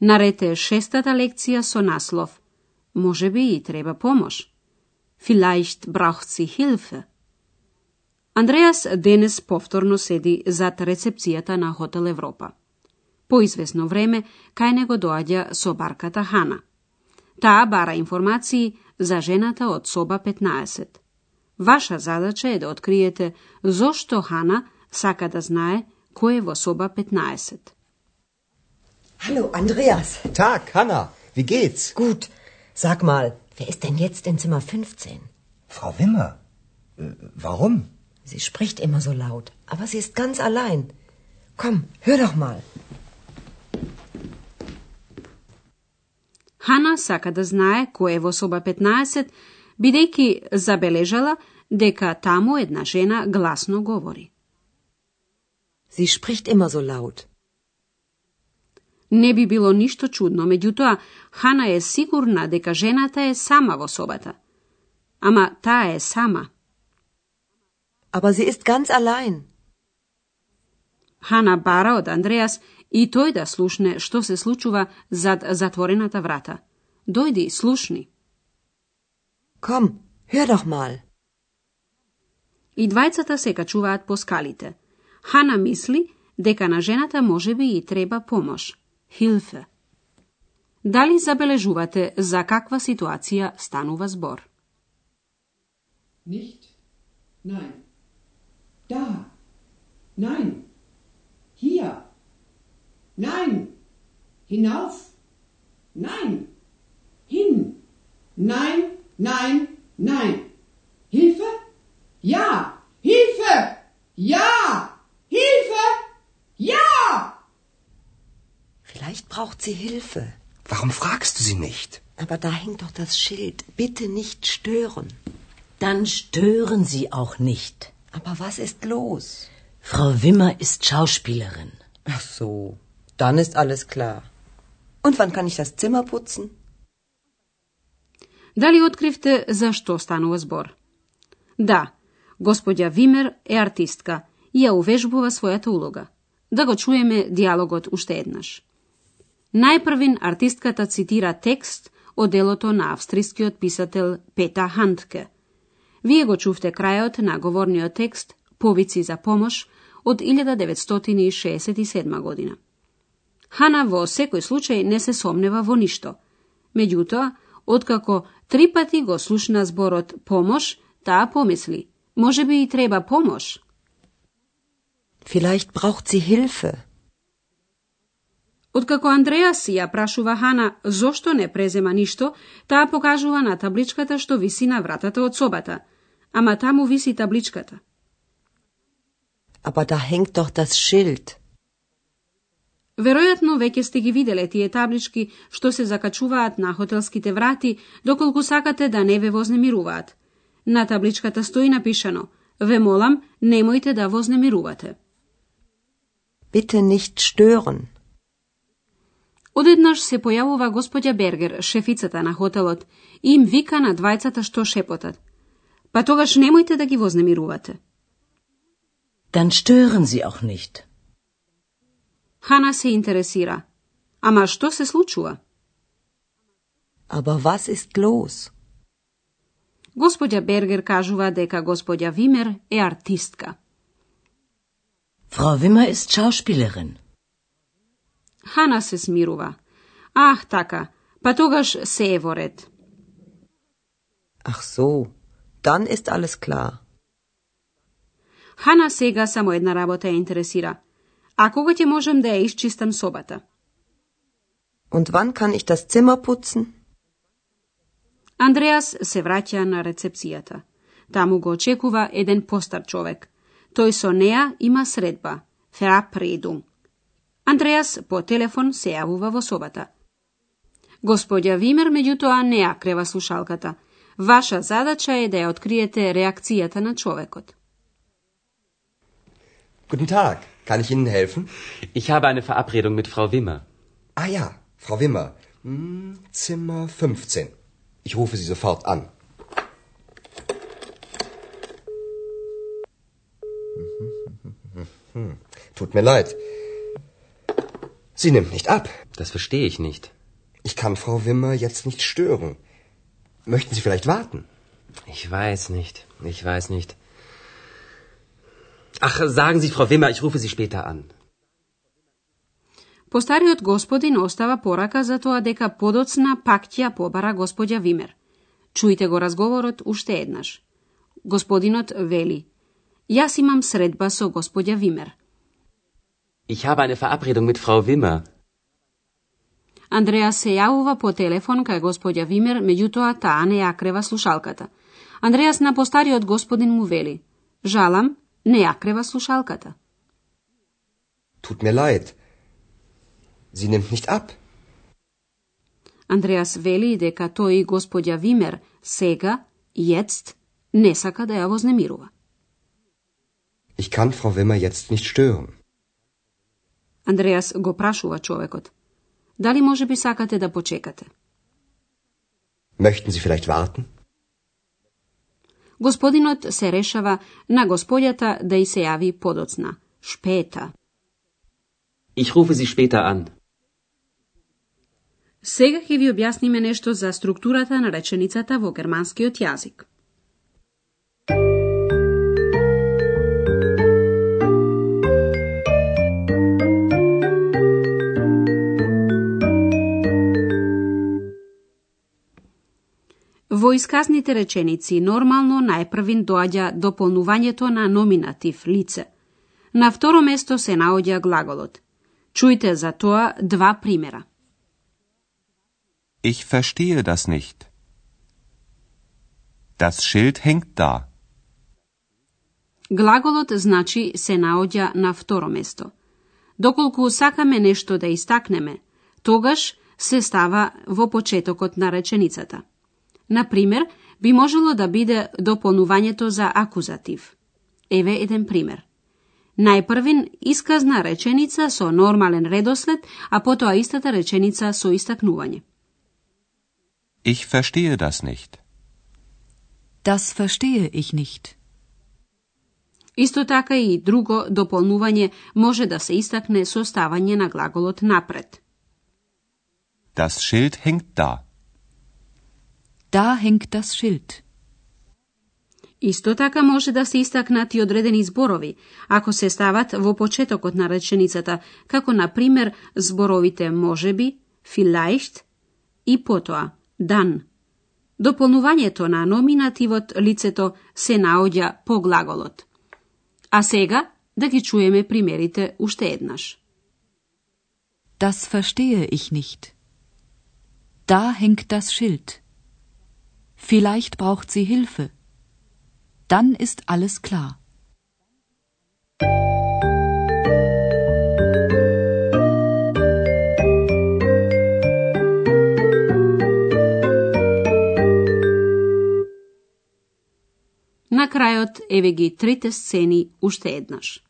Нарете шестата лекција со наслов Може би и треба помош. Vielleicht braucht sie Hilfe. Андреас денес повторно седи зад рецепцијата на Хотел Европа. По известно време, кај него доаѓа собарката Хана. Таа бара информации за жената од соба 15. Ваша задача е да откриете зошто Хана сака да знае кој е во соба 15. Hallo, Andreas. Tag, Hanna. Wie geht's? Gut. Sag mal, wer ist denn jetzt in Zimmer 15? Frau Wimmer. Äh, warum? Sie spricht immer so laut, aber sie ist ganz allein. Komm, hör doch mal. Хана сака да знае кој е во соба 15, бидејќи забележала дека таму една жена гласно говори. Sie spricht immer so laut. Не би било ништо чудно, меѓутоа Хана е сигурна дека жената е сама во собата. Ама таа е сама. Aber sie ist ganz allein. Хана бара од Андреас и тој да слушне што се случува зад затворената врата. Дојди, слушни. Komm, hör doch mal. И двајцата се качуваат по скалите. Хана мисли дека на жената може би и треба помош. Hilfe. Дали забележувате за каква ситуација станува збор? Nicht? Nein. Da. Nein. Hier. Nein. Hinauf. Nein. Hin. Nein, nein, nein. Hilfe? Ja. Hilfe! Ja! Vielleicht braucht sie Hilfe. Warum fragst du sie nicht? Aber da hängt doch das Schild. Bitte nicht stören. Dann stören Sie auch nicht. Aber was ist los? Frau Wimmer ist Schauspielerin. Ach so, dann ist alles klar. Und wann kann ich das Zimmer putzen? Дали откривте за што станува збор? Да, господја Вимер е артистка и ја увежбува својата улога. Да го чуеме диалогот уште еднаш. Најпрвин артистката цитира текст од делото на австрискиот писател Пета Хантке. Вие го чувте крајот на говорниот текст Повици за помош од 1967 година. Хана во секој случај не се сомнева во ништо. Меѓутоа, откако три пати го слушна зборот помош, таа помисли, може би и треба помош. Vielleicht braucht sie Hilfe. Откако Андреас ја прашува Хана зошто не презема ништо, таа покажува на табличката што виси на вратата од собата. Ама таму виси табличката. Aber da hängt doch das Schild. Веројатно веќе сте ги виделе тие таблички што се закачуваат на хотелските врати, доколку сакате да не ве вознемируваат. На табличката стои напишано Ве молам, немојте да вознемирувате. Bitte nicht stören. Одеднаш се појавува господја Бергер, шефицата на хотелот, и им вика на двајцата што шепотат. Па тогаш немојте да ги вознемирувате. Dann stören Sie auch nicht. Хана се интересира. Ама што се случува? Aber was ist los? Господја Бергер кажува дека господја Вимер е артистка. Frau Wimmer ist Schauspielerin. Хана се смирува. Ах, така, па тогаш се е во ред. Ach so, dann ist alles klar. Хана сега само една работа ја интересира. А кога ќе можем да ја исчистам собата? Und wann kann ich das Zimmer putzen? Андреас се враќа на рецепцијата. Таму го очекува еден постар човек. Тој со неа има средба. Verabredung. Андреас по телефон се јавува во собата. Господја Вимер, меѓутоа, не ја крева слушалката. Ваша задача е да ја откриете реакцијата на човекот. Guten Tag, kann ich Ihnen helfen? Ich habe eine Verabredung mit Frau Wimmer. Ah ja, Frau Wimmer. Hm, Zimmer 15. Ich rufe Sie sofort an. Hm, Tut mir leid. Sie nimmt nicht ab. Das verstehe ich nicht. Ich kann Frau Wimmer jetzt nicht stören. Möchten Sie vielleicht warten? Ich weiß nicht. Ich weiß nicht. Ach, sagen Sie, Frau Wimmer, ich rufe Sie später an. Постариот господин остава порака за тоа дека подоцна пак ќе ја побара господја Вимер. Чујте го разговорот уште еднаш. Господинот вели: Јас имам средба со господја Вимер. Ich habe eine Verabredung mit Frau Wimmer. Андреас се јавува по телефон кај господја Вимер, меѓутоа таа не ја крева слушалката. Андреас на постариот господин му вели: Жалам, не ја крева слушалката. Tut mir leid. Sie nimmt nicht ab. Андреас вели дека тој и господја Вимер сега, jetzt, не сака да ја вознемирува. Ich kann Frau Wimmer jetzt nicht stören. Андреас го прашува човекот. Дали може би сакате да почекате? Möchten Sie vielleicht warten? Господинот се решава на господјата да и се јави подоцна. Шпета. Ich rufe Sie später an. Сега ќе ви објасниме нешто за структурата на реченицата во германскиот јазик. Во исказните реченици нормално најпрвин доаѓа дополнувањето на номинатив лице. На второ место се наоѓа глаголот. Чујте за тоа два примера. Ich verstehe das nicht. Das Schild hängt da. Глаголот значи се наоѓа на второ место. Доколку сакаме нешто да истакнеме, тогаш се става во почетокот на реченицата. Например, би можело да биде дополнувањето за акузатив. Еве еден пример. Најпрвин исказна реченица со нормален редослед, а потоа истата реченица со истакнување. Ich verstehe das nicht. Das verstehe ich nicht. Исто така и друго дополнување може да се истакне со ставање на глаголот напред. Das Schild hängt da. Da hängt das Schild. Исто така може да се истакнат и одредени зборови, ако се стават во почетокот на реченицата, како на пример зборовите можеби, vielleicht и потоа, дан. Дополнувањето на номинативот лицето се наоѓа по глаголот. А сега да ги чуеме примерите уште еднаш. Das verstehe ich nicht. Da hängt das Schild. Vielleicht braucht sie Hilfe. Dann ist alles klar. На крајот еве ги трите сцени уште еднаш.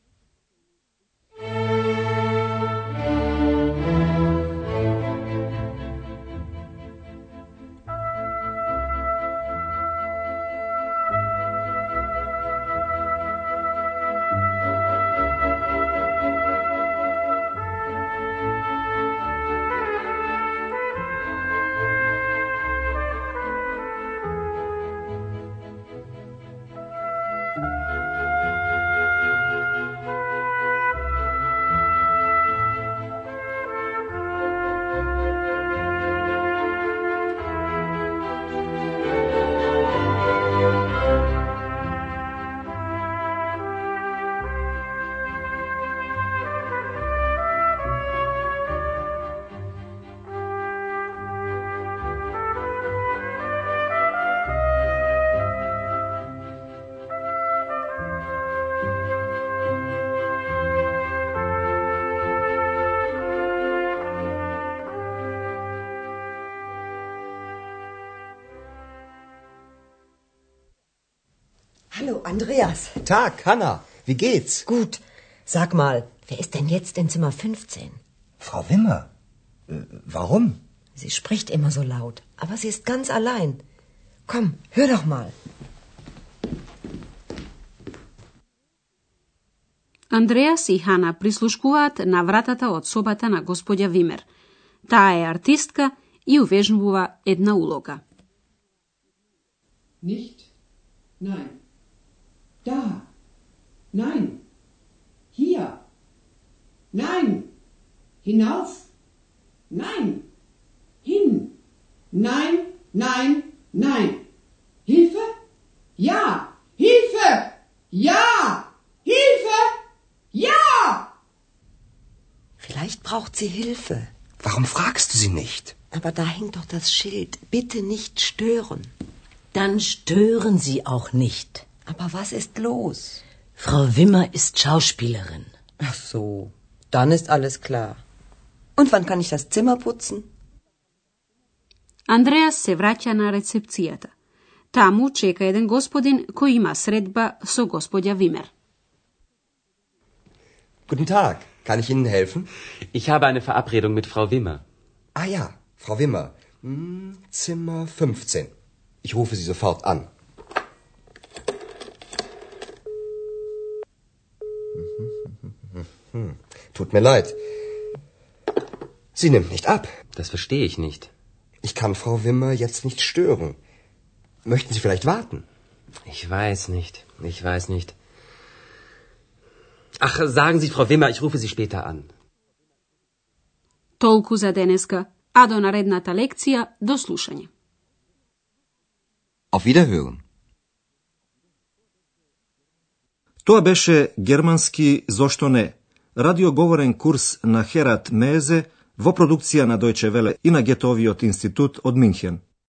Hallo, Andreas. Tag, Hanna. Wie geht's? Gut. Sag mal, wer ist denn jetzt in Zimmer 15? Frau Wimmer. Äh, warum? Sie spricht immer so laut, aber sie ist ganz allein. Komm, hör doch mal. Andreas i Hana prisluškuvat na vratata od sobata na gospodja Vimer. Ta je artistka i uvežnjuva jedna uloga. Nicht? Nein. Da. Nein. Hier. Nein. Hinauf. Nein. Hin. Nein, nein, nein. Hilfe? Ja. Hilfe! Ja! Hilfe! Ja! Vielleicht braucht sie Hilfe. Warum fragst du sie nicht? Aber da hängt doch das Schild. Bitte nicht stören. Dann stören Sie auch nicht. Aber was ist los? Frau Wimmer ist Schauspielerin. Ach so, dann ist alles klar. Und wann kann ich das Zimmer putzen? Andreas se vraća na recepcijata. Tamu čeka jedan gospodin koji ima sredba so gospodja Wimmer. Guten Tag, kann ich Ihnen helfen? Ich habe eine Verabredung mit Frau Wimmer. Ah ja, Frau Wimmer, hm, Zimmer 15. Ich rufe Sie sofort an. Tut mir leid. Sie nimmt nicht ab. Das verstehe ich nicht. Ich kann Frau Wimmer jetzt nicht stören. Möchten Sie vielleicht warten? Ich weiß nicht. Ich weiß nicht. Ach, sagen Sie, Frau Wimmer, ich rufe Sie später an. Толку за денеска, а до наредната лекција до слушање. Auf Wiederhören. Тоа беше германски зошто не, Радиоговорен курс на Херат Мезе во продукција на Дојче Веле и на Гетовиот институт од Минхен.